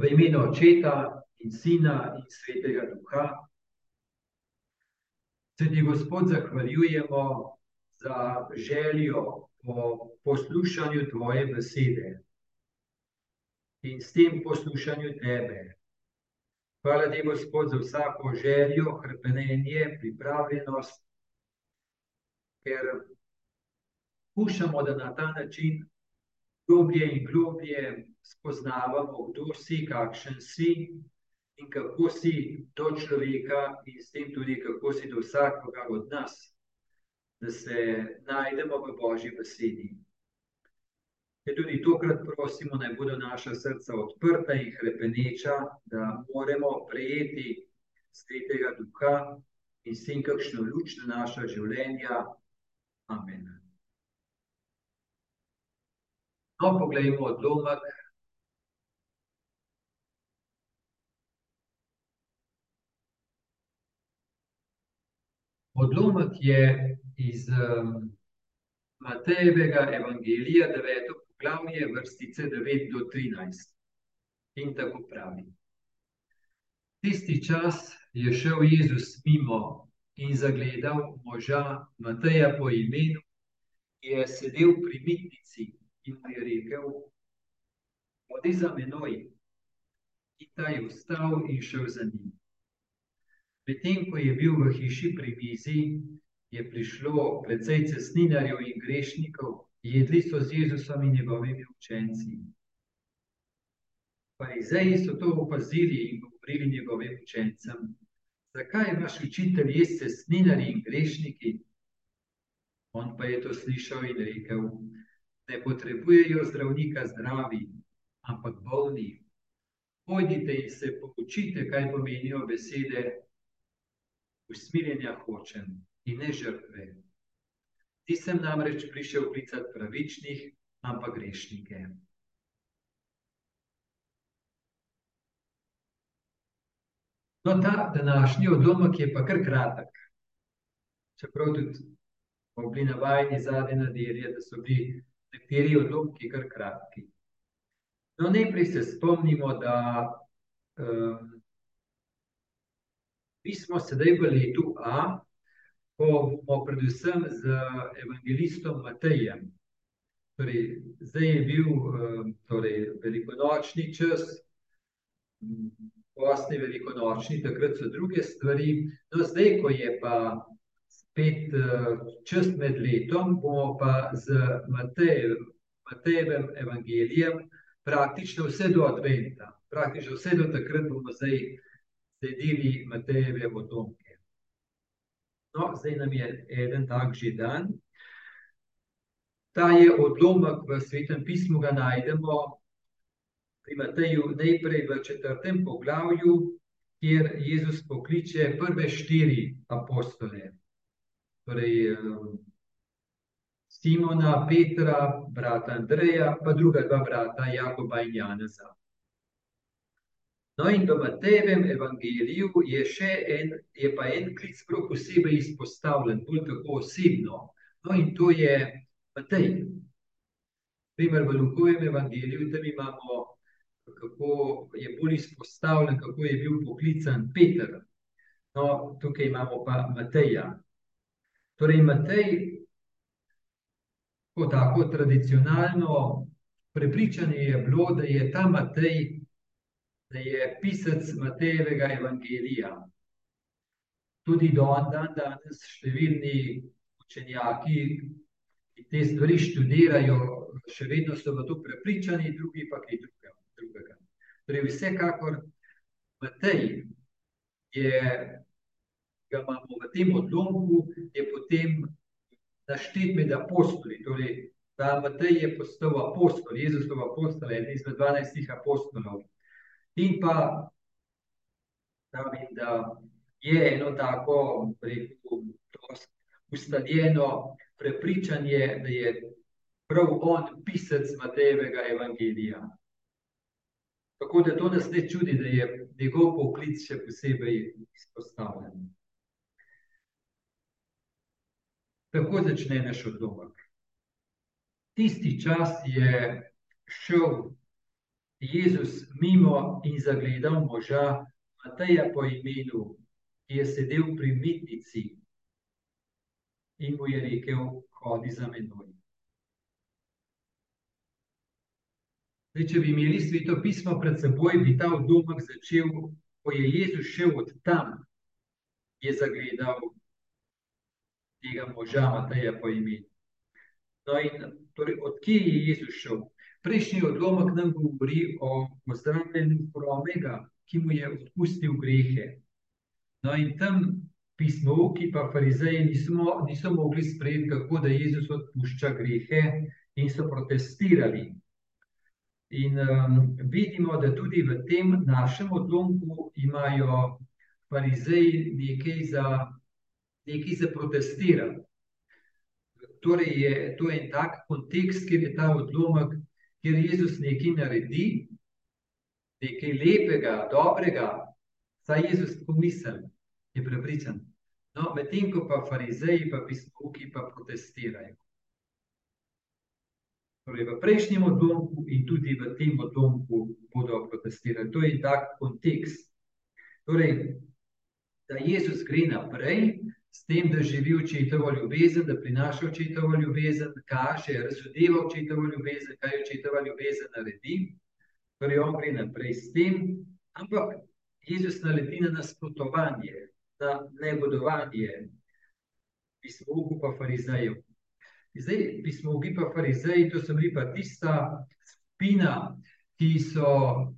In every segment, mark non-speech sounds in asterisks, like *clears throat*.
V imenu Očeta in Sina in Svetega Duha. Se ti, Gospod, zahvaljujemo za željo po poslušanju Tvoje besede in s tem poslušanju Tebe. Hvala ti, Gospod, za vsako željo, hrpenenje, pripravljenost, ker puščamo, da na ta način globlje in globlje spoznavamo, kdo si, kakšen si in kako si do človeka, in s tem tudi, kako si do vsakoga od nas, da se najdemo v Božji besedi. Ker tudi tokrat prosimo, naj bodo naša srca odprta in krepeneča, da moremo prejeti svetega duha in s tem kakšno luč na naša življenja. Amen. No, poglejmo odlomek Odlomek je iz um, Matejevega evangelija, deveto poglavje, vrstice 9 do 13. In tako pravi. Tisti čas je šel Jezus mimo in zagledal moža Mateja po imenu, ki je sedel pri mitnici in mu je rekel: Odi za menoj. In ta je vstal in šel za njim. Medtem ko je bil v hiši pri mizi, je prišlo precej cestninarjev in grešnikov, jedli so z Jezusom in njegovimi učenci. Farizeji so to opazili in govorili njegovim učencem: Zakaj vaš učitelj je cestninarji in grešniki? On pa je to slišal in rekel: Ne potrebujejo zdravnika zdravi, ampak bolni. Pojdite in se poučite, kaj pomenijo besede usmiljenja hočem in ne žrtve. Ti sem namreč prišel klicati pravičnih, ampak grešnike. No, ta današnji odlomek je pa kar kratek. Čeprav tudi smo bili navajeni zadnje nedelje, da so bili nekateri odlomki kar kratki. No, najprej se spomnimo, da um, Mi smo sedaj v letu A, ko bomo predvsem z evangelistom Matejem. Torej, zdaj je bil eh, torej, velikonočni čas, posni velikonočni, takrat so druge stvari. No, zdaj, ko je pa spet eh, čas med letom, bomo pa z Matejev, Matejevem evangelijem praktično vse do adventa, praktično vse do takrat bomo zdaj sledili Matejeve potomke. No, zdaj nam je en tak že dan. Ta je odlomek v svetem pismu, ga najdemo pri Mateju najprej v četrtem poglavju, kjer Jezus pokliče prve štiri apostole. Torej, Simona, Petra, brata Andreja, pa druga dva brata, Jakoba in Janeza. No, in v Matejevem evangeliju je še en, je pa en klic prav posebej izpostavljen, bolj tako osebno. No, in to je Matej. Primer v Lukovem evangeliju, tam imamo, kako je bolj izpostavljen, kako je bil poklican Peter. No, tukaj imamo pa Mateja. Torej, Matej, kot tako tradicionalno prepričanje je bilo, da je ta Matej da je pisec Matejevega evangelija. Tudi do dan danes številni učenjaki, ki te stvari študirajo, še vedno so v to prepričani, drugi pa kaj drugega. Torej, vsekakor Matej je, ga imamo v tem odlomku, je potem naštet med apostoli, torej ta Matej je postal apostol, Jezusov apostol, eden izmed dvanajstih apostolov. In pa pravim, da je eno tako ustaljeno prepričanje, da je prav on pisec Matejevega evangelija. Tako da to nas ne čudi, da je njegov poklic še posebej izpostavljen. Tako začne naš odlomek. Tisti čas je šel Jezus mimo in zagledal moža Mateja po imenu, ki je sedel pri mitnici in mu je rekel: Hodi za menoj. Zdaj, če bi imeli sveto pismo pred seboj, bi ta odlomek začel, ko je Jezus šel od tam, je zagledal tega moža Mateja po imenu. No, in torej, odkje je Jezus šel? Prejšnji odlomek nam govori o pozdravljenju promega, ki mu je odpustil grehe. No, in tam pismovki, pa farizeji niso, niso mogli sprejeti, kako da Jezus odpušča grehe, in so protestirali. In um, vidimo, da tudi v tem našem odlomku imajo farizeji nekaj za, nekaj za protestirati. Torej, je to en tak kontekst, kjer je ta odlomek, kjer Jezus nekaj naredi, nekaj lepega, dobrega, saj Jezus pomisli, je prepričan. No, medtem ko pa farizeji, pa pismoki, pa protestirajo. Torej, v prejšnjem odlomku in tudi v tem odlomku bodo protestirali. To je tak kontekst. Torej, da Jezus gre naprej, s tem, da živi očetovo ljubezen, da prinaša očetovo ljubezen, kaže, razodeva očetovo ljubezen, kaj očetova ljubezen naredi. Torej, on gre naprej s tem, ampak Jezus naleti na nasprotovanje, na negodovanje, pismo pa farizejev. Zdaj, pismo pa farizeji, to so bili pa tista skupina, ki so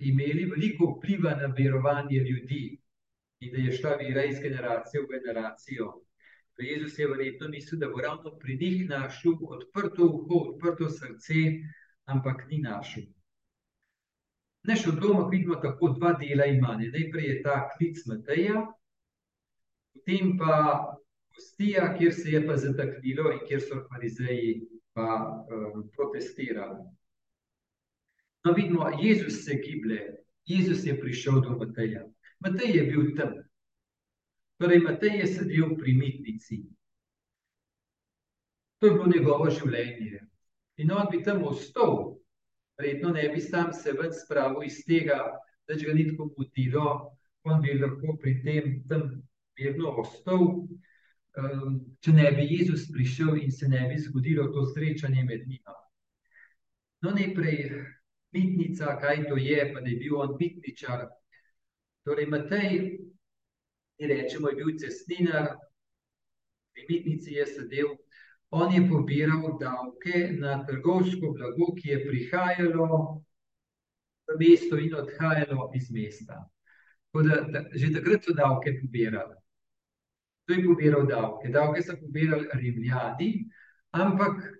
imeli veliko vpliva na verovanje ljudi, in da je šla vera iz generacije v generacijo. To Jezus je verjetno mislil, da bo ravno pri njih našel odprto uho, odprto srce, ampak ni našel. Naš odlomek vidimo tako dva dela ima. Najprej je ta klic Mateja, potem pa gostija, kjer se je pa zataknilo in kjer so farizeji pa um, protestirali. No, vidimo, Jezus se giblje, Jezus je prišel do Mateja. Matej je bil tam. Torej, Matej je sedel pri mitnici. To je bilo njegovo življenje. In on bi tam ostal, verjetno ne bi sam se ven spravil iz tega, da ga ni tako motilo, on bi lahko pri tem tam vedno ostal. Um, če ne bi Jezus prišel in se ne bi zgodilo to srečanje med njima. No, najprej mitnica, kaj to je, pa da je bil on mitničar, Torej, Matej, ki rečemo, je bil cestninar, v mitnici je sedel, on je pobiral davke na trgovsko blago, ki je prihajalo v mesto in odhajalo iz mesta. Da, da, že takrat so davke pobirali. To je pobiral davke. Davke so pobirali rimljani, ampak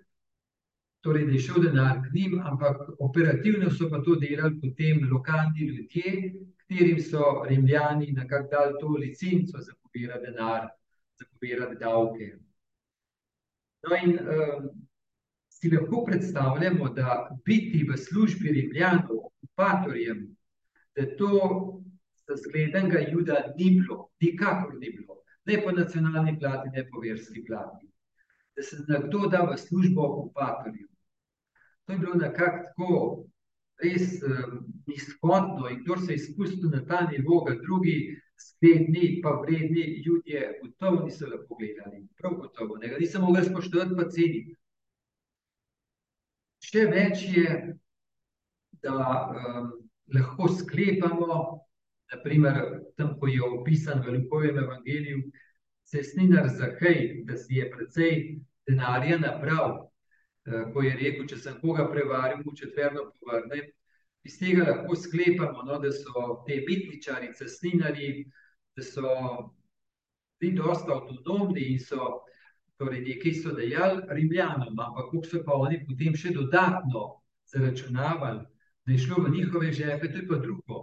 torej, da je šel denar k njim, ampak operativno so pa to delali potem lokalni ljudje, katerim so rimljani nekako dali to licenco za pobirati denar, za pobirati davke. No, in um, si lahko predstavljamo, da biti v službi rimljanov, okupatorjem, da to za zgledenega juda ni bilo, nikakor ni bilo, ne po nacionalni plati, ne po verski plati. Da se nekdo da v službo okupatorju. To je bilo nekako tako res um, izhodno in kdo se je spustil na ta nivo, ga drugi skledni, pa vredni ljudje, gotovo niso lepo gledali. Prav gotovo, ne ga nisem mogel spoštovati, pa ceniti. Še več je, da um, lahko sklepamo, naprimer, tam, ko je opisan v Lukovem evangeliju, cestninar Zahej, da si je precej denarja napravil, ko je rekel, če sem koga prevaril, mu četvrno povrnem. Iz tega lahko sklepamo, no, da so te bitničari, cestninari, da so bili dosta avtonomni in so torej nekaj so dejali rimljanom, ampak kako so pa oni potem še dodatno zaračunavali, da je šlo v njihove žepe, to je pa drugo,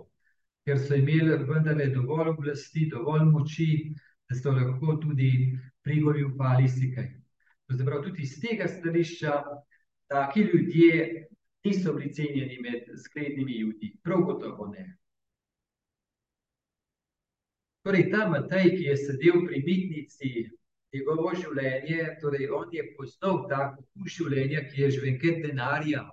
ker so imeli vendarle dovolj oblasti, dovolj moči, da so lahko tudi prigorju pali si kaj. Zdaj, tudi iz tega stališča, taki ljudje niso bili cenjeni med zglednimi ljudmi, prav gotovo ne. Torej, ta Matej, ki je sedel pri mitnici, njegovo življenje, torej on je poznal tako kus življenja, ki je že venkrat denarja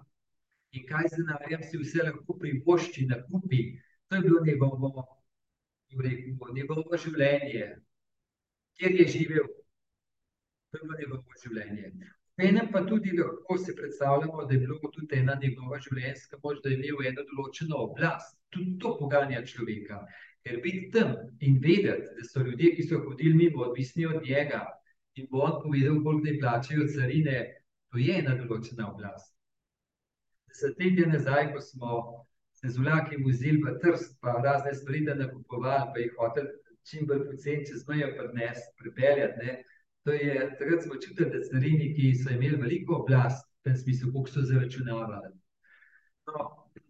in kaj z denarjem si vse lahko privošči, nakupi. To je bilo njegovo, njegovo življenje, kjer je živel. Bilo njegovo življenje. Enem pa tudi lahko si predstavljamo, da je bilo tudi ena njegova življenjska moč, da je imel eno določeno oblast. Tudi to poganja človeka. Ker biti tam in vedeti, da so ljudje, ki so hodili mimo, odvisni od njega, in bo on povedal, koliko ne plačajo carine, to je ena določena oblast. Desetletje nazaj, ko smo se z vlaki vozili v Trst, pa razne stvari da nakupovali, pa jih hotel čim bolj poceni čez mejo prinesti, pripeljati, ne. To je, takrat smo čutili, da cariniki so imeli veliko oblast, v tem smislu, koliko so zaračunavali. No,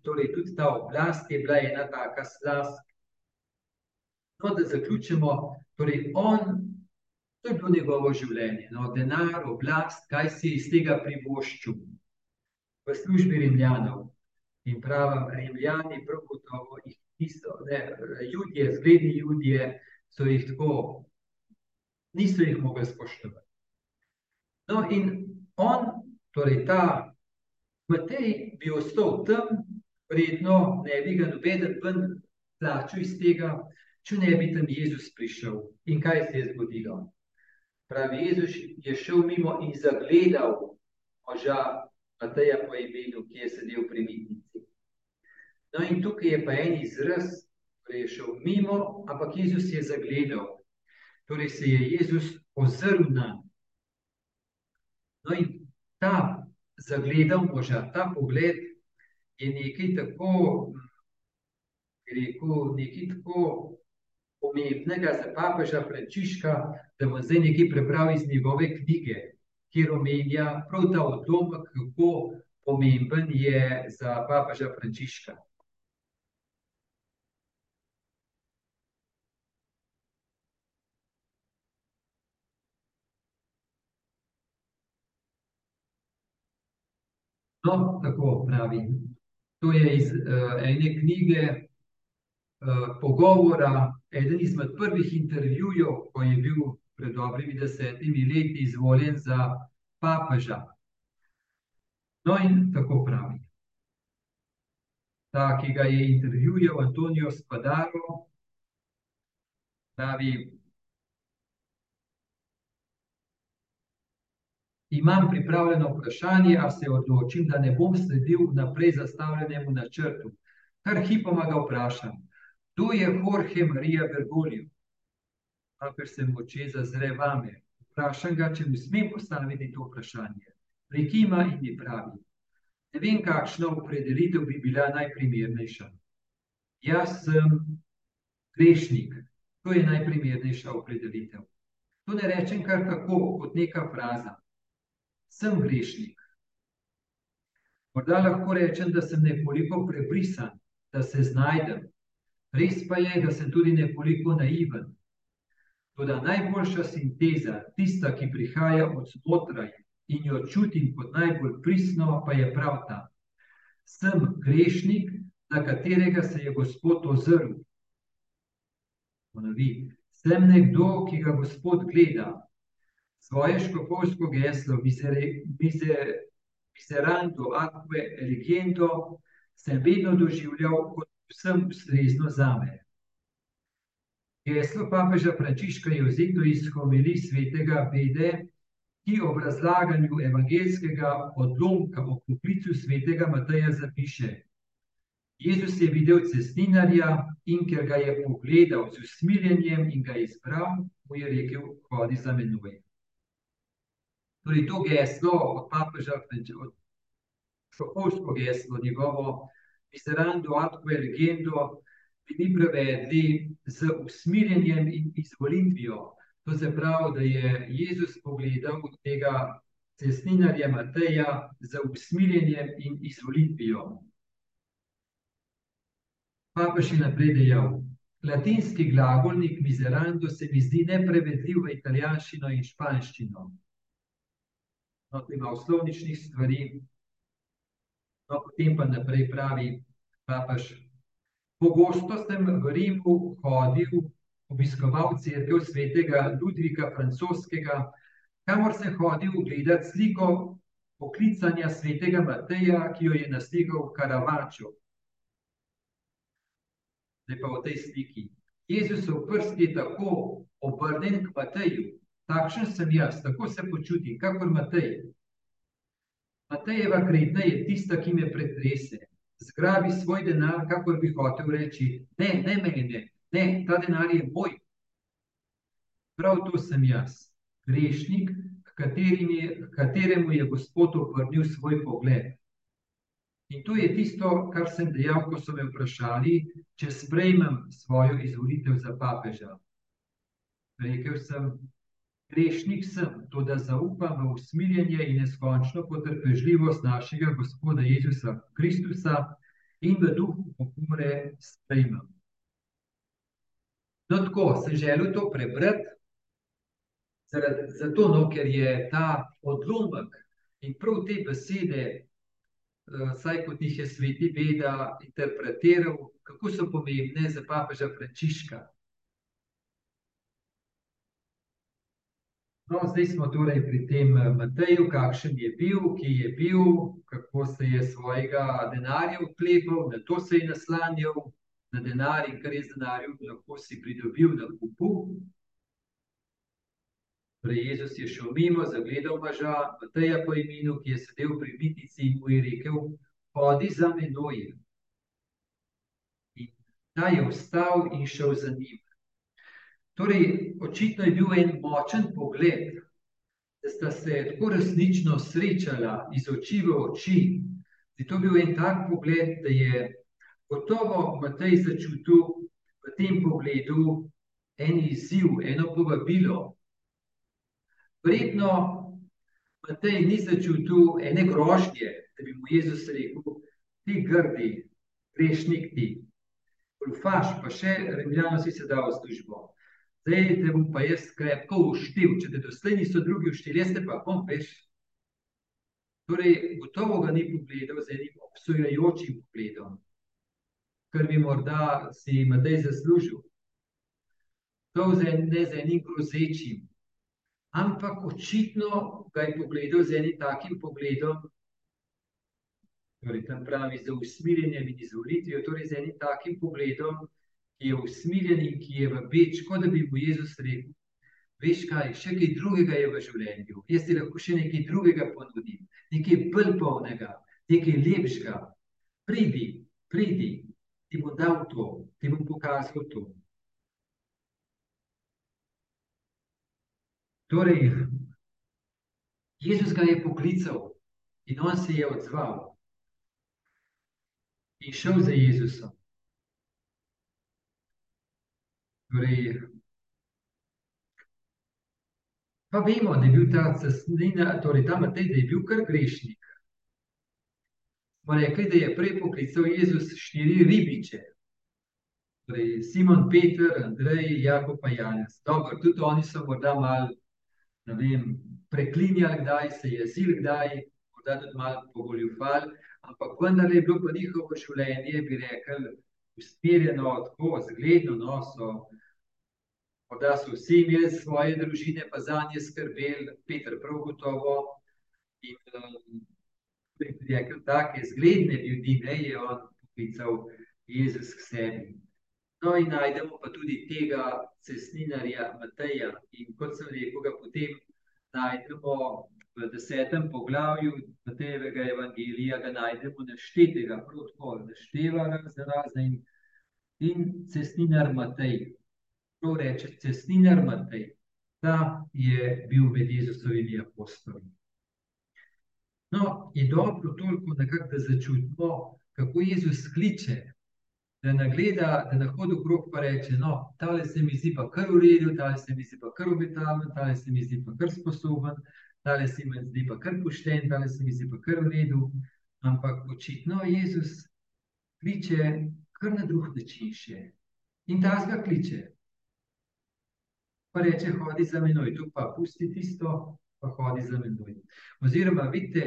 torej tudi ta oblast je bila ena taka slast. No, da zaključimo, torej on, to je bilo njegovo življenje, no, denar, oblast, kaj si iz tega privoščil v službi Rimljanov. In pravim, Rimljani prav gotovo jih niso, ne, Judje, zgledni Judje so jih tako, niso jih mogli spoštovati. No, in on, torej ta Matej bi ostal tam, verjetno ne bi ga nobeden ven plačal iz tega, če ne bi tam Jezus prišel. In kaj se je zgodilo? Pravi, Jezus je šel mimo in zagledal moža Mateja po imenu, ki je sedel pri mitnici. No, in tukaj je pa en izraz, torej je šel mimo, ampak Jezus je zagledal. Torej se je Jezus ozrl na. No, in ta zagledal moža, ta pogled je nekaj tako, rekel, nekaj tako pomembnega za papeža Frančiška, da bom zdaj nekaj prebral iz njegove knjige, kjer omenja prav ta odlomek, kako pomemben je za papeža Frančiška. No, tako pravi. To je iz uh, ene knjige uh, pogovora, eden izmed prvih intervjujev, ko je bil pred dobrimi desetimi leti izvoljen za papeža. No, in tako pravi. Ta, ki ga je intervjujal Antonijo Spadaro, pravi, imam pripravljeno vprašanje, a se odločim, da ne bom sledil naprej zastavljenemu načrtu. Kar hipoma ga vprašam, kdo je Jorge Maria Bergoglio? Ker se moče zazre vame. Vprašam ga, če mi smem postaviti to vprašanje. Prikima in mi pravi, ne vem, kakšna opredelitev bi bila najprimernejša. Jaz sem grešnik, to je najprimernejša opredelitev. To ne rečem kar tako, kot neka fraza sem grešnik. Morda lahko rečem, da sem nekoliko prebrisan, da se znajdem. Res pa je, da sem tudi nekoliko naiven. Toda najboljša sinteza, tista, ki prihaja od znotraj in jo čutim kot najbolj pristno, pa je prav ta. Sem grešnik, na katerega se je Gospod ozrl. Ponovi, sem nekdo, ki ga Gospod gleda, svoje škofovsko geslo, miserando, akve, legendo, sem vedno doživljal kot vsem ustrezno zame. Geslo papeža Frančiška je vzeto iz homilij svetega Bede, ki ob razlaganju evangelskega odlomka o poklicu svetega Mateja zapiše. Jezus je videl cestninarja in ker ga je pogledal z usmiljenjem in ga izbral, mu je rekel, hodi za menoj. Torej, to geslo od papeža, od šokovsko geslo, njegovo miserando, atque legendo, bi mi prevedli z usmirjenjem in izvolitvijo. To se pravi, da je Jezus pogledal tega cestninarja Mateja z usmirjenjem in izvolitvijo. Papež je naprej dejal, latinski glagolnik miserando se mi zdi neprevedljiv v italijanščino in španščino no, ima oslovničnih stvari, no, potem pa naprej pravi papež. Pogosto sem v Rimu hodil, obiskoval crkve svetega Ludvika Francoskega, kamor sem hodil gledati sliko poklicanja svetega Mateja, ki jo je naslikal Karavačo. Zdaj pa v tej sliki. Jezusov prst je tako obrnjen k Mateju, takšen sem jaz, tako se počutim, kakor Matej. Matejeva kretna je tista, ki me pretrese. Zgrabi svoj denar, kakor bi hotel reči: Ne, ne meni, ne, ta denar je moj. Prav to sem jaz, grešnik, je, kateremu je Gospod obrnil svoj pogled. In to je tisto, kar sem dejal, ko so me vprašali, če sprejmem svojo izvolitev za papeža. Rekel sem, grešnik sem, to da zaupam v usmiljenje in neskončno potrpežljivost našega Gospoda Jezusa Kristusa in v duhu pokore sprejmem. No, tako sem želel to prebrati, zato, no, ker je ta odlomek in prav te besede, vsaj uh, kot jih je sveti Beda interpretiral, kako so pomembne za papeža Frančiška. No, zdaj smo torej pri tem eh, Mateju, kakšen je bil, ki je bil, kako se je svojega denarja uklepal, na to se je naslanjal, na denar in kar je z denarjem lahko si pridobil na kupu. Torej, Jezus je šel mimo, zagledal moža, Mateja po imenu, ki je sedel pri bitnici in mu je rekel: Hodi za menoj. In ta je vstal in šel za njim. Torej, očitno je bil en močen pogled, da sta se tako resnično srečala iz oči v oči. To je bil en tak pogled, da je gotovo Matej začutil v tem pogledu en izziv, eno povabilo. Verjetno Matej ni začutil ene grožnje, da bi mu Jezus rekel: Ti grdi, grešnik ti, ulfaš, pa še remljano si se dal v službo. Zdaj te bom pa jaz krepko uštil, če te doslej niso drugi uštili, jaz te pa bom veš. Torej, gotovo ga ni pogledal z enim obsojajočim pogledom, kar bi morda si Matej zaslužil. To ne z enim grozečim, ampak očitno ga je pogledal z enim takim pogledom, torej tam pravi za usmiljenjem in izvolitvijo, torej z enim takim pogledom, ki je usmiljen in ki je v beč, kot da bi mu Jezus rekel, veš kaj, še kaj drugega je v življenju, jaz ti lahko še nekaj drugega ponudim, nekaj bolj polnega, nekaj lepšega, pridi, pridi, ti bom dal to, ti bom pokazal to. Torej, Jezus ga je poklical in on se je odzval in šel za Jezusom. Torej, pa vemo, da je bil ta cestnina, torej ta Matej, da je bil kar grešnik. Smo rekli, da je prej poklical Jezus štiri ribiče. Torej, Simon, Peter, Andrej, Jakob pa Janez. Dobro, tudi oni so morda malo vem, preklinjali, kdaj se je zil, kdaj morda tudi malo pogoljufali, ampak vendar je bilo pa njihovo življenje, bi rekel, usmerjeno tako, zgledno, no, so, morda so vsi imeli svoje družine, pa za nje skrbeli, Peter prav gotovo, in um, bi rekel, take zgledne ljudi, ne, je on poklical Jezus k sebi. No, in najdemo pa tudi tega cestninarja Mateja. In kot sem rekel, ga potem najdemo v desetem poglavju Matejevega evangelija, ga najdemo naštetega, prav tako, našteva razne razne in, in cestninar Matej. Prav reče, cestninar Matej, ta je bil med Jezusovimi apostoli. No, je dobro toliko nekako, da začutimo, kako Jezus kliče da ne gleda, da ne hodi okrog in reče: No, ta se mi zdi pa kar v redu, ta se mi zdi pa kar obetaven, ta se mi zdi pa kar sposoben, ta se mi zdi pa kar pošten, ta se mi zdi pa kar v redu. Ampak očitno Jezus kliče kar na drug način še. In ta zga kliče. Pa reče: Hodi za menoj, tu pa pusti tisto, pa hodi za menoj. Oziroma, vidite,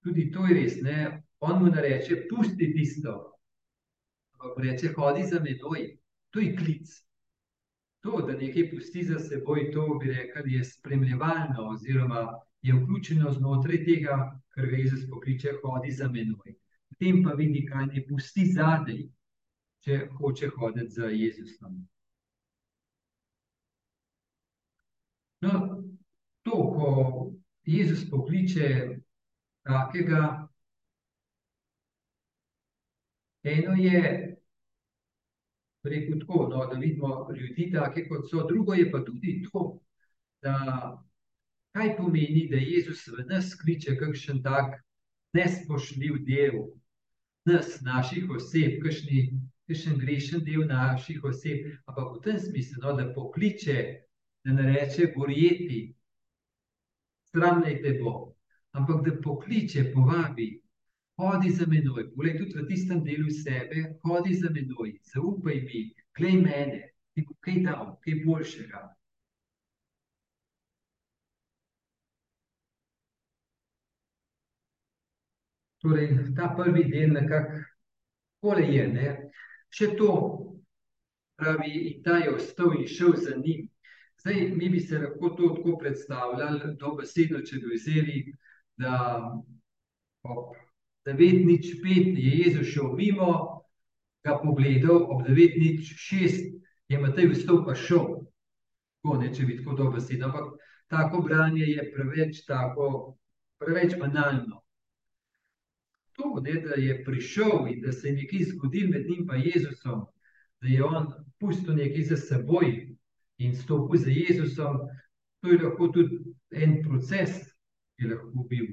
tudi to je res. Ne? On mu reče: Pusti tisto, pa reče, hodi za menoj, to je klic. To, da nekaj pusti za seboj, to bi rekel, je spremljevalno, oziroma je vključeno znotraj tega, kar ga Jezus pokliče, hodi za menoj. Potem pa vidi, kaj ne pusti zadaj, če hoče hoditi za Jezusom. No, to, ko Jezus pokliče takega, eno je, rekel tako, no, da vidimo ljudi take, kot so, drugo je pa tudi to, da kaj pomeni, da Jezus v nas kliče kakšen tak nespoštljiv del nas, naših oseb, kakšen grešen del naših oseb, ampak v tem smislu, no, da pokliče, da ne reče, gorjeti, sramnejte bo, ampak da pokliče, povabi, hodi za menoj, poglej tudi v tistem delu sebe, hodi za menoj, zaupaj mi, klej mene, ti bo kaj dal, kaj boljšega. Torej, ta prvi del nekako tako je. Ne? Še to, pravi, in ta je ostal in šel za njim. Zdaj, mi bi se lahko to tako predstavljali, to besedo, če bi vzeli, da ob 9.05 je Jezus šel mimo, ga pogledal, ob 9.06 je Matej vstal pa šel. Tako, ne, če bi tako to besedo. Ampak tako branje je preveč, tako, preveč banalno to, ne, da je prišel in da se je nekaj zgodil med njim in Jezusom, da je on pustil nekaj za seboj in stopil za Jezusom, to je lahko tudi en proces, ki je lahko bil.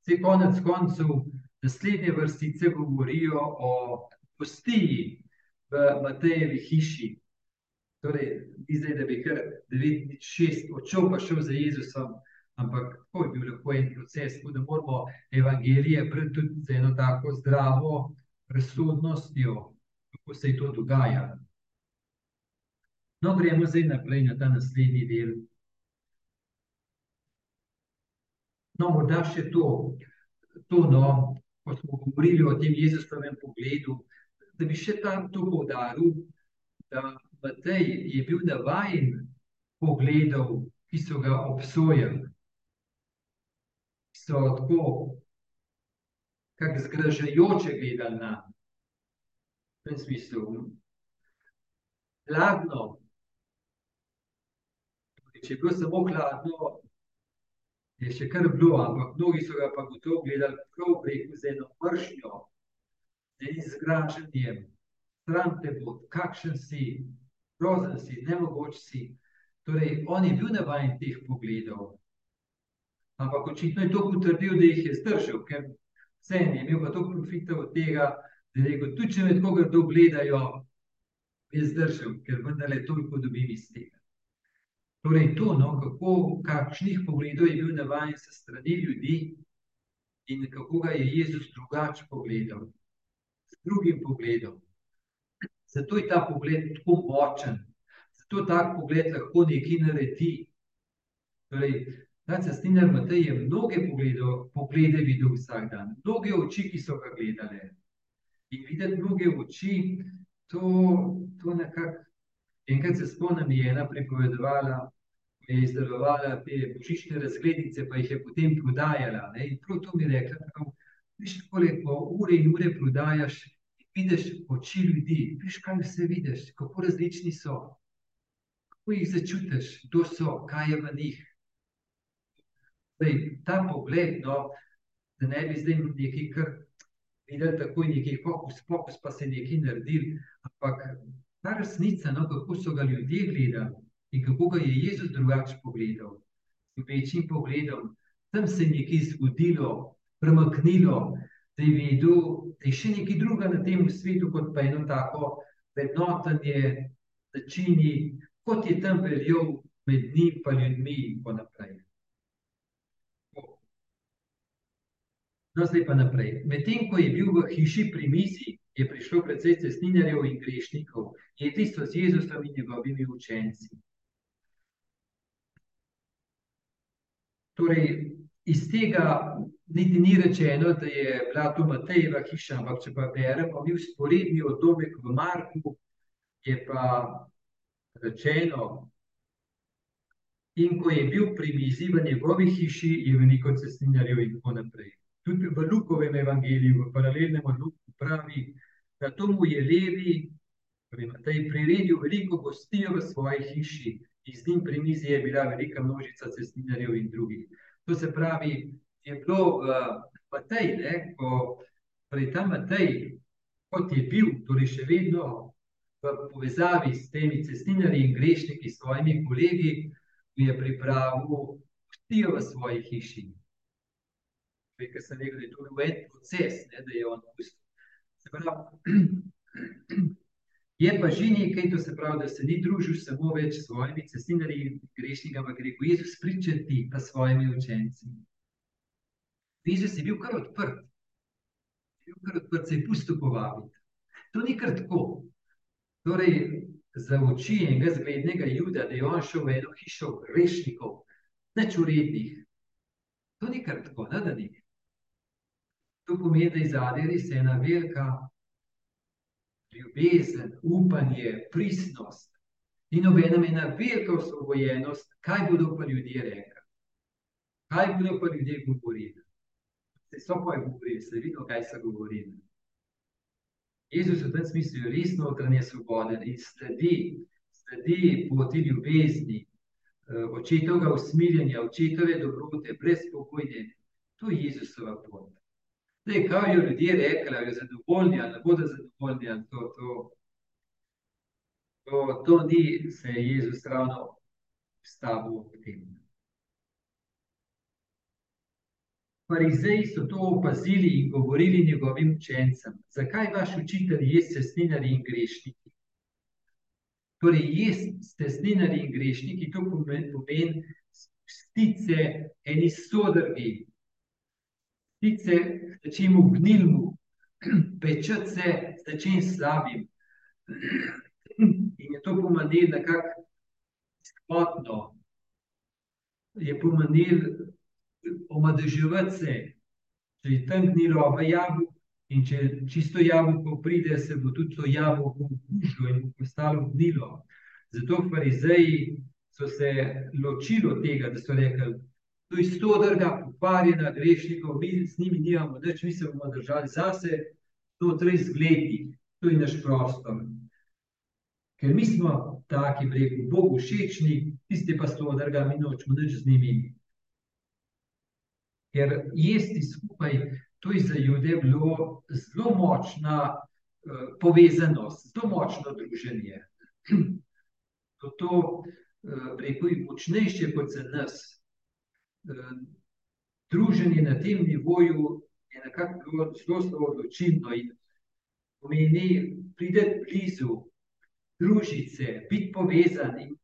Vse konec koncev, naslednje vrstice govorijo o postiji v Matejevi hiši. Torej, ni zdaj, da bi kar 9-6 odšel, pa šel za Jezusom, Ampak tako je bil lahko en proces, da moramo evangelije brati tudi z eno tako zdravo razsodnostjo, kako se je to dogaja. No, gremo zdaj naprej na ta naslednji del. No, morda še to, to no, ko smo govorili o tem Jezusovem pogledu, da bi še tam to povdaril, da Matej je bil navajen pogledov, ki so ga obsojali so tako, kako zgražajoče gledali na tem smislu. Hladno. Če je bilo samo hladno, je še kar bilo, ampak mnogi so ga pa gotovo gledali prav preko z eno vršnjo, z enim zgražanjem. Sram te bo, kakšen si, grozen si, nemogoč si. Torej, on je bil navajen teh pogledov. Ampak očitno je to potrdil, da jih je zdržal, ker vse je imel pa toliko profita od tega, da je rekel, tudi če me tako grdo gledajo, je zdržal, ker vendarle toliko dobim iz tega. Torej, to, no, kako, kakšnih pogledov je bil navajen se strani ljudi in kako ga je Jezus drugače pogledal, s drugim pogledom. Zato je ta pogled tako močen, zato tak pogled lahko nekaj naredi. Torej, Ta cestinar Matej je mnoge pogledo, poglede videl vsak dan, mnoge oči, ki so ga gledale. In videti mnoge oči, to, to nekako. Enkrat se spomnim, je ena pripovedovala, je izdelovala te božične razglednice, pa jih je potem prodajala. Ne? In prav to mi je rekla, tako, viš, koliko ure in ure prodajaš, vidiš oči ljudi, viš, kaj vse vidiš, kako različni so, kako jih začutiš, kdo so, kaj je v njih. Zdaj, ta pogled, no, da ne bi zdaj nekaj, kar videl, tako je nekaj fokus, fokus, pa se nekaj naredil. Ampak ta resnica, no, kako so ga ljudje gledali in kako ga je Jezus drugače pogledal, s večjim pogledom, tam se je nekaj zgodilo, premaknilo, da je vedel, da je še nekaj druga na tem svetu, kot pa eno tako vrednotenje, načini, kot je tam veljal med njim in ljudmi in tako naprej. No, zdaj pa naprej. Medtem ko je bil v hiši pri mizi, je prišlo precej cestninjarjev in grešnikov, jedli so z Jezusom in njegovimi učenci. Torej, iz tega niti ni rečeno, da je bila to Matejeva hiša, ampak če pa beremo, mi v sporedni oddomek v Marku, je pa rečeno, In ko je bil pri mizi v njegovi hiši, je veliko cestninarjev in tako naprej. Tudi v Lukovem evangeliju, v paralelnem odloku pravi, da tomu je levi, da je priredil veliko gostijo v svoji hiši in z njim pri mizi je bila velika množica cestninarjev in drugih. To se pravi, je bilo v Matej, ne, ko torej ta Matej, kot je bil, torej še vedno v povezavi s temi cestninarji in grešniki, s svojimi kolegi, je pripravil gostijo v svoji hiši. Ker sem rekel, da je to bil en proces, ne, da je on pustil. Se pravi, *clears throat* je pa že nekaj, to se pravi, da se ni družil samo več s svojimi cestninarji in grešniki, ampak rekel, Jezus pričeti pa svojimi učenci. Jezus je bil kar odprt. Je bil kar odprt, se je pustil povabiti. To ni kar tako. Torej, za oči enega zglednega juda, da je on šel v eno hišo grešnikov, neč urednih. To ni kar tako, ne, da ni. To pomeni, da je zadnji res ena velika ljubezen, upanje, pristnost in obenem ena velika osvobojenost, kaj bodo pa ljudje rekli. Kaj bodo pa ljudje govorili. Se so pa govorili, se vidno, kaj so govorili. Jezus v tem smislu je res notranje svoboden in sledi, sledi poti ljubezni, očetovega usmiljenja, očetove dobrote, brezpokojne. To je Jezusova pot. Zdaj, kaj jo ljudje rekli, ali zadovoljni, ali ne bodo zadovoljni, ali to, to, to, to ni se Jezus ravno stavil ob tem. Farizeji so to opazili in govorili njegovim učencem. Zakaj vaš učitelj je cestninari in grešniki? Torej, jaz cestninari in grešniki, to pomeni, pomeni stice, eni sodrgi, stice, s čim ugnilmu, *clears throat* pečat se, s čim slabim. In je to pomenil nekako skvotno. Je pomenil omadeževati se, če je tam gnilo v jabolku, in če čisto jabolko pride, se bo tudi to jabolko okužilo in bo postalo gnilo. Zato farizeji so se ločili od tega, da so rekli, to je sto drga, pokvarjena, grešnikov, mi z njimi nimamo nič, mi se bomo držali zase, to traj zgledi, to je naš prostor. Ker mi smo taki, bi rekel, Bogu všečni, tisti pa sto drga, mi nočemo nič z njimi ker jesti skupaj, to je za Jude bilo zelo močna uh, povezanost, zelo močno druženje. *clears throat* To je uh, močnejše kot za nas. Uh, druženje na tem nivoju je nekako bilo zelo, zelo odločilno in pomeni priti blizu, družiti se, biti povezan. In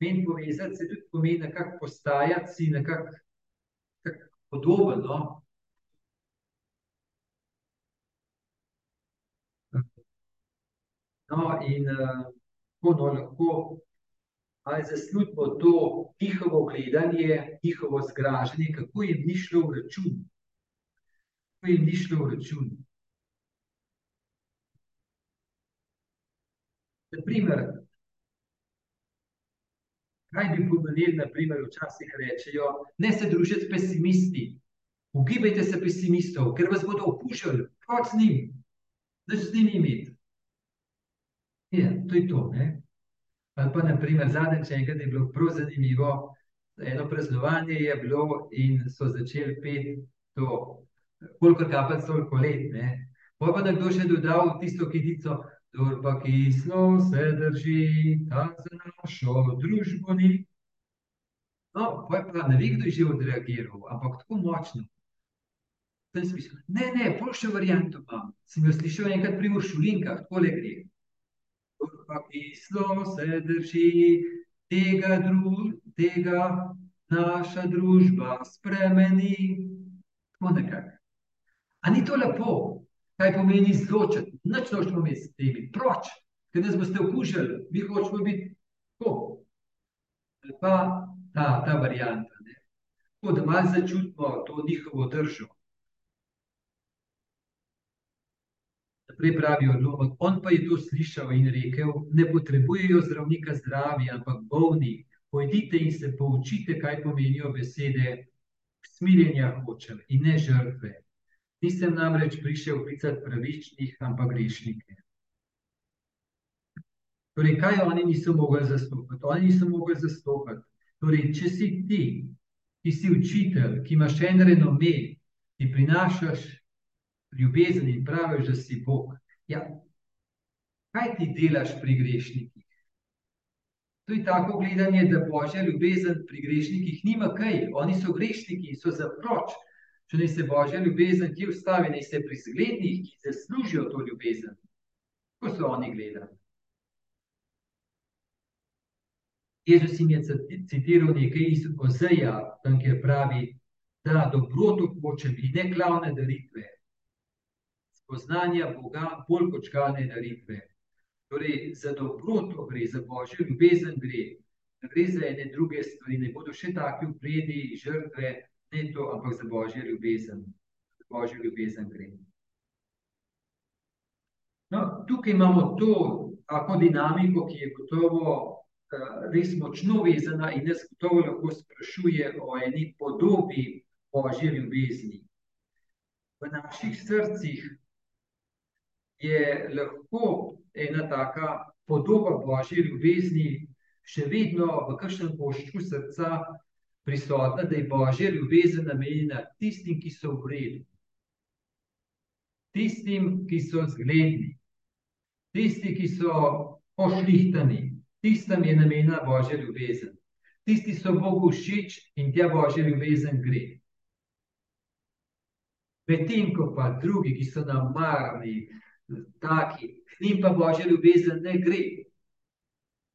meni povezati se tudi pomeni nekako postajati si nekako podoben. No? No, in uh, no, lahko ali zaslutimo to njihovo gledanje, njihovo zgražanje, kako jim ni šlo v račun. Kako jim ni šlo v račun. Naprimer, Kaj bi pomenili, na primer, včasih rečejo, ne se družiti s pesimisti, ugibajte se pesimistov, ker vas bodo okužili, kot z njim, da z njimi imeti. Je, to je to. Ne? Ali pa, na primer, zadnjič enkrat je bilo prav zanimivo, eno praznovanje je bilo in so začeli peti to, koliko kapac, toliko let. Ne? Pa pa nekdo še dodal tisto kitico, Kdor pa kislo se drži, ta za našo družbo ni. No, pa je pa ne ve, kdo je že odreagiral, ampak tako močno. Smislu, ne, ne, pol še varianto imam. Sem jo slišal enkrat pri uršulinkah, tako le gre. Kislo se drži, tega, dru, tega naša družba spremeni. Tako nekako. A ni to lepo? kaj pomeni izločiti, nič nočemo imeti s temi, proč, ker nas boste okužili, mi hočemo biti tako. Ali pa ta, ta varianta, ne. Tako da malo začutimo to njihovo držo. Naprej pravi odlomek, on pa je to slišal in rekel, ne potrebujejo zdravnika zdravi, ampak bolni, pojdite in se poučite, kaj pomenijo besede smiljenja hočem in ne žrtve. Nisem namreč prišel klicati pravičnih, ampak grešnike. Torej, kaj oni niso mogli zastopati? Oni niso mogli zastopati. Torej, če si ti, ki si učitelj, ki imaš en renome, ki prinašaš ljubezen in praviš, da si Bog. Ja, kaj ti delaš pri grešnikih? To je tako gledanje, da božja ljubezen pri grešnikih nima kaj, oni so grešniki, so zaproč. Če ne se božja ljubezen, ki ustavi, ne se pri zglednih, ki zaslužijo to ljubezen. Ko so oni gledali. Jezus jim je citiral nekaj iz Ozeja, tam kjer pravi, da dobroto hočem in ne glavne daritve. Spoznanja Boga bolj kot glavne daritve. Torej, za dobroto gre, za božjo ljubezen gre. Ne gre za ene druge stvari, ne bodo še taki upredi, žrtve, ne to, ampak za božjo ljubezen. Za božjo ljubezen gre. No, tukaj imamo to tako dinamiko, ki je gotovo uh, res močno vezana in nas gotovo lahko sprašuje o eni podobi božje ljubezni. V naših srcih je lahko ena taka podoba božje ljubezni še vedno v kakšnem koščku srca prisotna, da je božja ljubezen namenjena tistim, ki so v redu, tistim, ki so zgledni, tisti, ki so pošlihtani, tistim je namenjena božja ljubezen. Tisti so Bogu všeč in tja božja ljubezen gre. Medtem ko pa drugi, ki so nam marni, taki, njim pa božja ljubezen ne gre.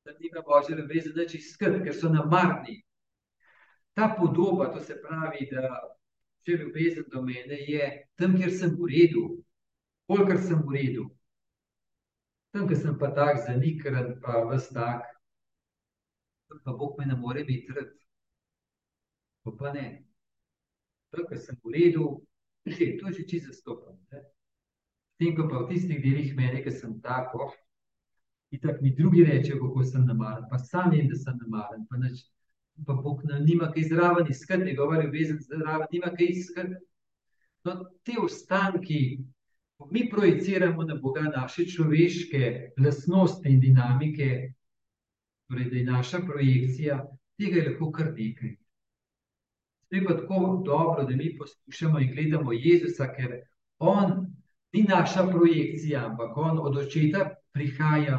Da njim pa božja ljubezen ne čiskrb, ker so namarni. Ta podoba, to se pravi, da če ljubezen do mene je tam, kjer sem v redu, kolikor sem v redu. Tam, kjer sem pa tak zanikran, pa vse tak, pa Bog me ne more biti rad. Pa pa ne. Tam, kjer sem v redu, to je že čisto zastopano. Tem, ko pa v tistih delih meni, ki sem tako, in tako mi drugi rečejo, kako sem namaren, pa sam vem, da sem namaren, pa, neč, pa Bog na, nima kaj zraven iskati, njegova ljubezen zraven nima kaj iskati. No, te ostanki, mi projiciramo na Boga naše človeške lasnosti in dinamike, torej, da je naša projekcija, tega je lahko kar nekaj. Zdaj pa tako dobro, da mi poslušamo in gledamo Jezusa, ker on ni naša projekcija, ampak on od očeta prihaja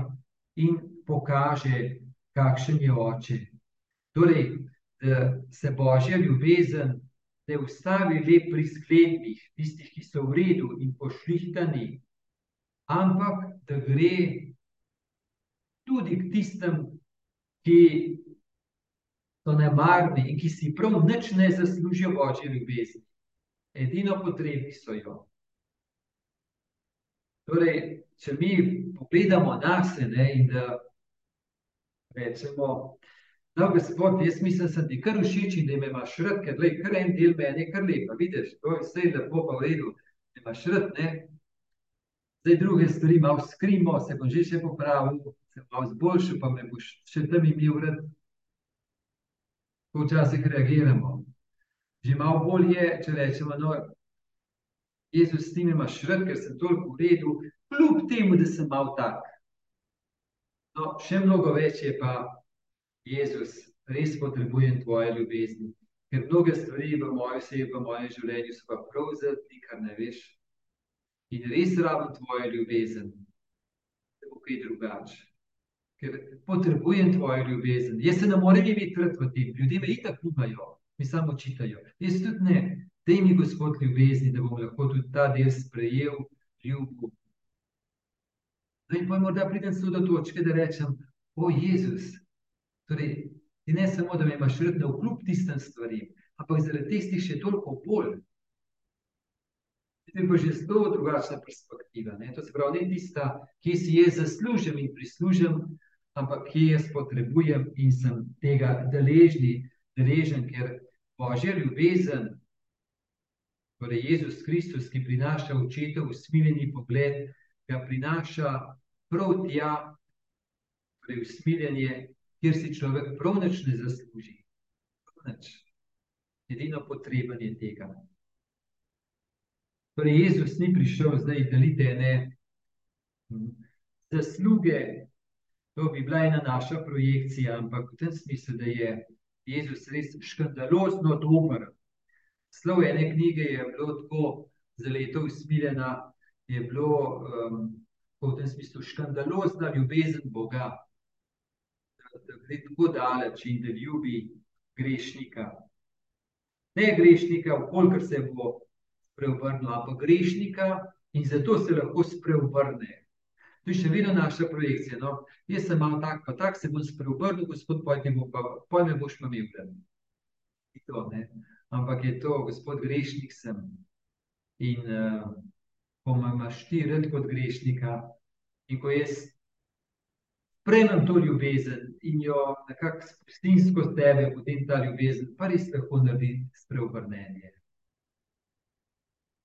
in pokaže, kakšen je oče. Torej, da se božja ljubezen ne ustavi le pri sklepih, tistih, ki so v redu in pošlihtani, ampak da gre tudi k tistem, ki so nemarni in ki si prav nič ne zaslužijo božje ljubezni. Edino potrebni so jo. Torej, če mi pogledamo na sebe in da rečemo, da gospod, jaz mislim, da ti kar všeč in da imaš rad, ker je kar en del meni, je kar lepa. Vidiš, to je vse lepo, pa v redu, da imaš rad. Ne? Zdaj druge stvari malo skrimo, se bom že še popravil, se malo zboljšal, pa me boš še tam imel rad. Včasih reagiramo. Že malo bolje je, če rečemo, no, Jezus, ti me imaš rad, ker sem toliko v redu, kljub temu, da sem mal tak. No, še mnogo več je pa, Jezus, res potrebujem tvoje ljubezni. Ker mnoge stvari v mojem sebi, v mojem življenju so pa prav za ti, kar ne veš. In res rabim tvoje ljubezen, da bo kaj drugače. Ker potrebujem tvojo ljubezen. Jaz se ne morem imeti rad v tem, ljudje me itak nimajo, mi samo očitajo. Jaz tudi ne. Dej mi, Gospod, ljubezni, da bom lahko tudi ta del sprejel. No in pa morda pridem do točke, da rečem, o Jezus, torej, ti ne samo, da me imaš rad, da vkljub tistem stvarim, ampak zaradi tistih še toliko bolj. To je pa že zelo drugačna perspektiva. Ne? To se pravi, ne tista, ki si jaz zaslužim in prislužim, ampak ki jaz potrebujem in sem tega deležni, deležen, ker Božja ljubezen Torej, Jezus Kristus, ki prinaša očetov usmiljeni pogled, ga prinaša prav tja, torej usmiljenje, kjer si človek prav nič ne zasluži. Nič. Edino potreben je tega. Torej, Jezus ni prišel zdaj deliti ene zasluge, to bi bila ena naša projekcija, ampak v tem smislu, da je Jezus res škandalozno dober. Slov ene knjige je bilo tako za leto usmiljena, je bilo um, v tem smislu škandalozna ljubezen Boga, da gre tako daleč in da ljubi grešnika. Ne grešnika, kolikor se bo spreobrnil, ampak grešnika in zato se lahko spreobrne. To je še vedno naša projekcija. No? Jaz sem malo tak, pa tak se bom spreobrnil, gospod, pojdi bo pa, pojdi me boš pa imel. To, ampak je to, gospod, grešnik sem. In uh, ko me imaš ti red kot grešnika, in ko jaz prejmem to ljubezen in jo nekako spustim skozi tebe, potem ta ljubezen pa res lahko naredi spreobrnenje.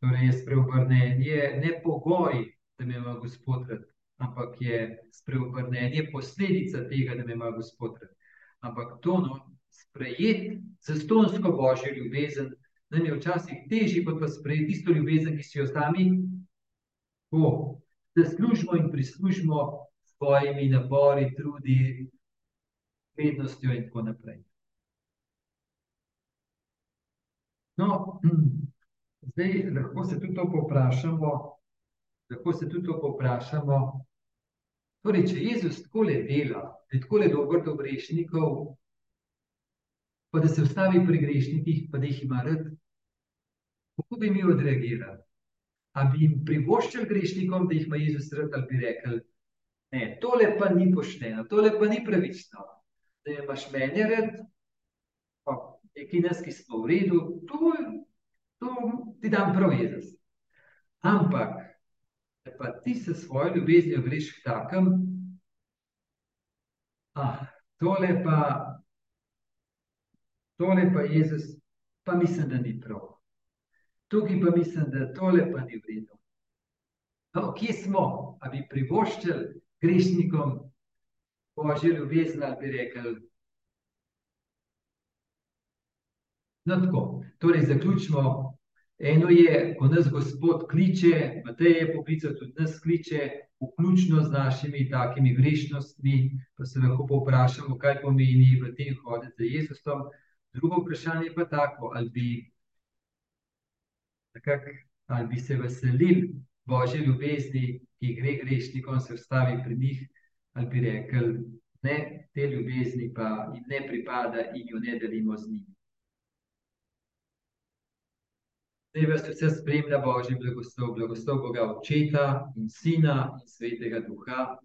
Torej, je spreobrnenje ne pogoj, da me ima gospod rad, ampak je spreobrnenje posledica tega, da me ima gospod rad. Ampak to no, sprejeti za stonsko božjo ljubezen, nam je včasih težje, kot pa sprejeti tisto ljubezen, ki si jo sami zaslužimo in prislužimo s svojimi napori, trudi, vednostjo in tako naprej. No, *clears throat* zdaj lahko se tudi to poprašamo, lahko se tudi to poprašamo, torej, če Jezus tako le dela, da je tako le dober do grešnikov, pa da se ustavi pri grešnikih, pa da jih ima rad, kako bi mi odreagirali? A bi jim privoščili grešnikom, da jih ima Jezus rad, ali bi rekli, ne, tole pa ni pošteno, tole pa ni pravično, da imaš meni rad, pa neki nas, ki smo v redu, to, to ti dam prav Jezus. Ampak, da pa ti se svojo ljubeznijo greš k takem, ah, tole pa, tole pa Jezus, pa mislim, da ni prav. Tukaj pa mislim, da tole pa ni vredno. No, kje smo? A bi privoščili grešnikom božje ljubezni, ali bi rekli? No, tako. Torej, zaključimo. Eno je, ko nas Gospod kliče, Matej je poklical, tudi nas kliče, vključno z našimi takimi grešnostmi, pa se lahko povprašamo, kaj pomeni v tem hoditi za Jezusom. Drugo vprašanje pa tako, ali bi nekak, ali bi se veselili božje ljubezni, ki gre grešnikom, se vstavi pri njih, ali bi rekli, ne, te ljubezni pa jim ne pripada in jo ne delimo z njimi. Zdaj vas vse spremlja Božji blagoslov, blagoslov Boga Očeta in Sina in Svetega Duha.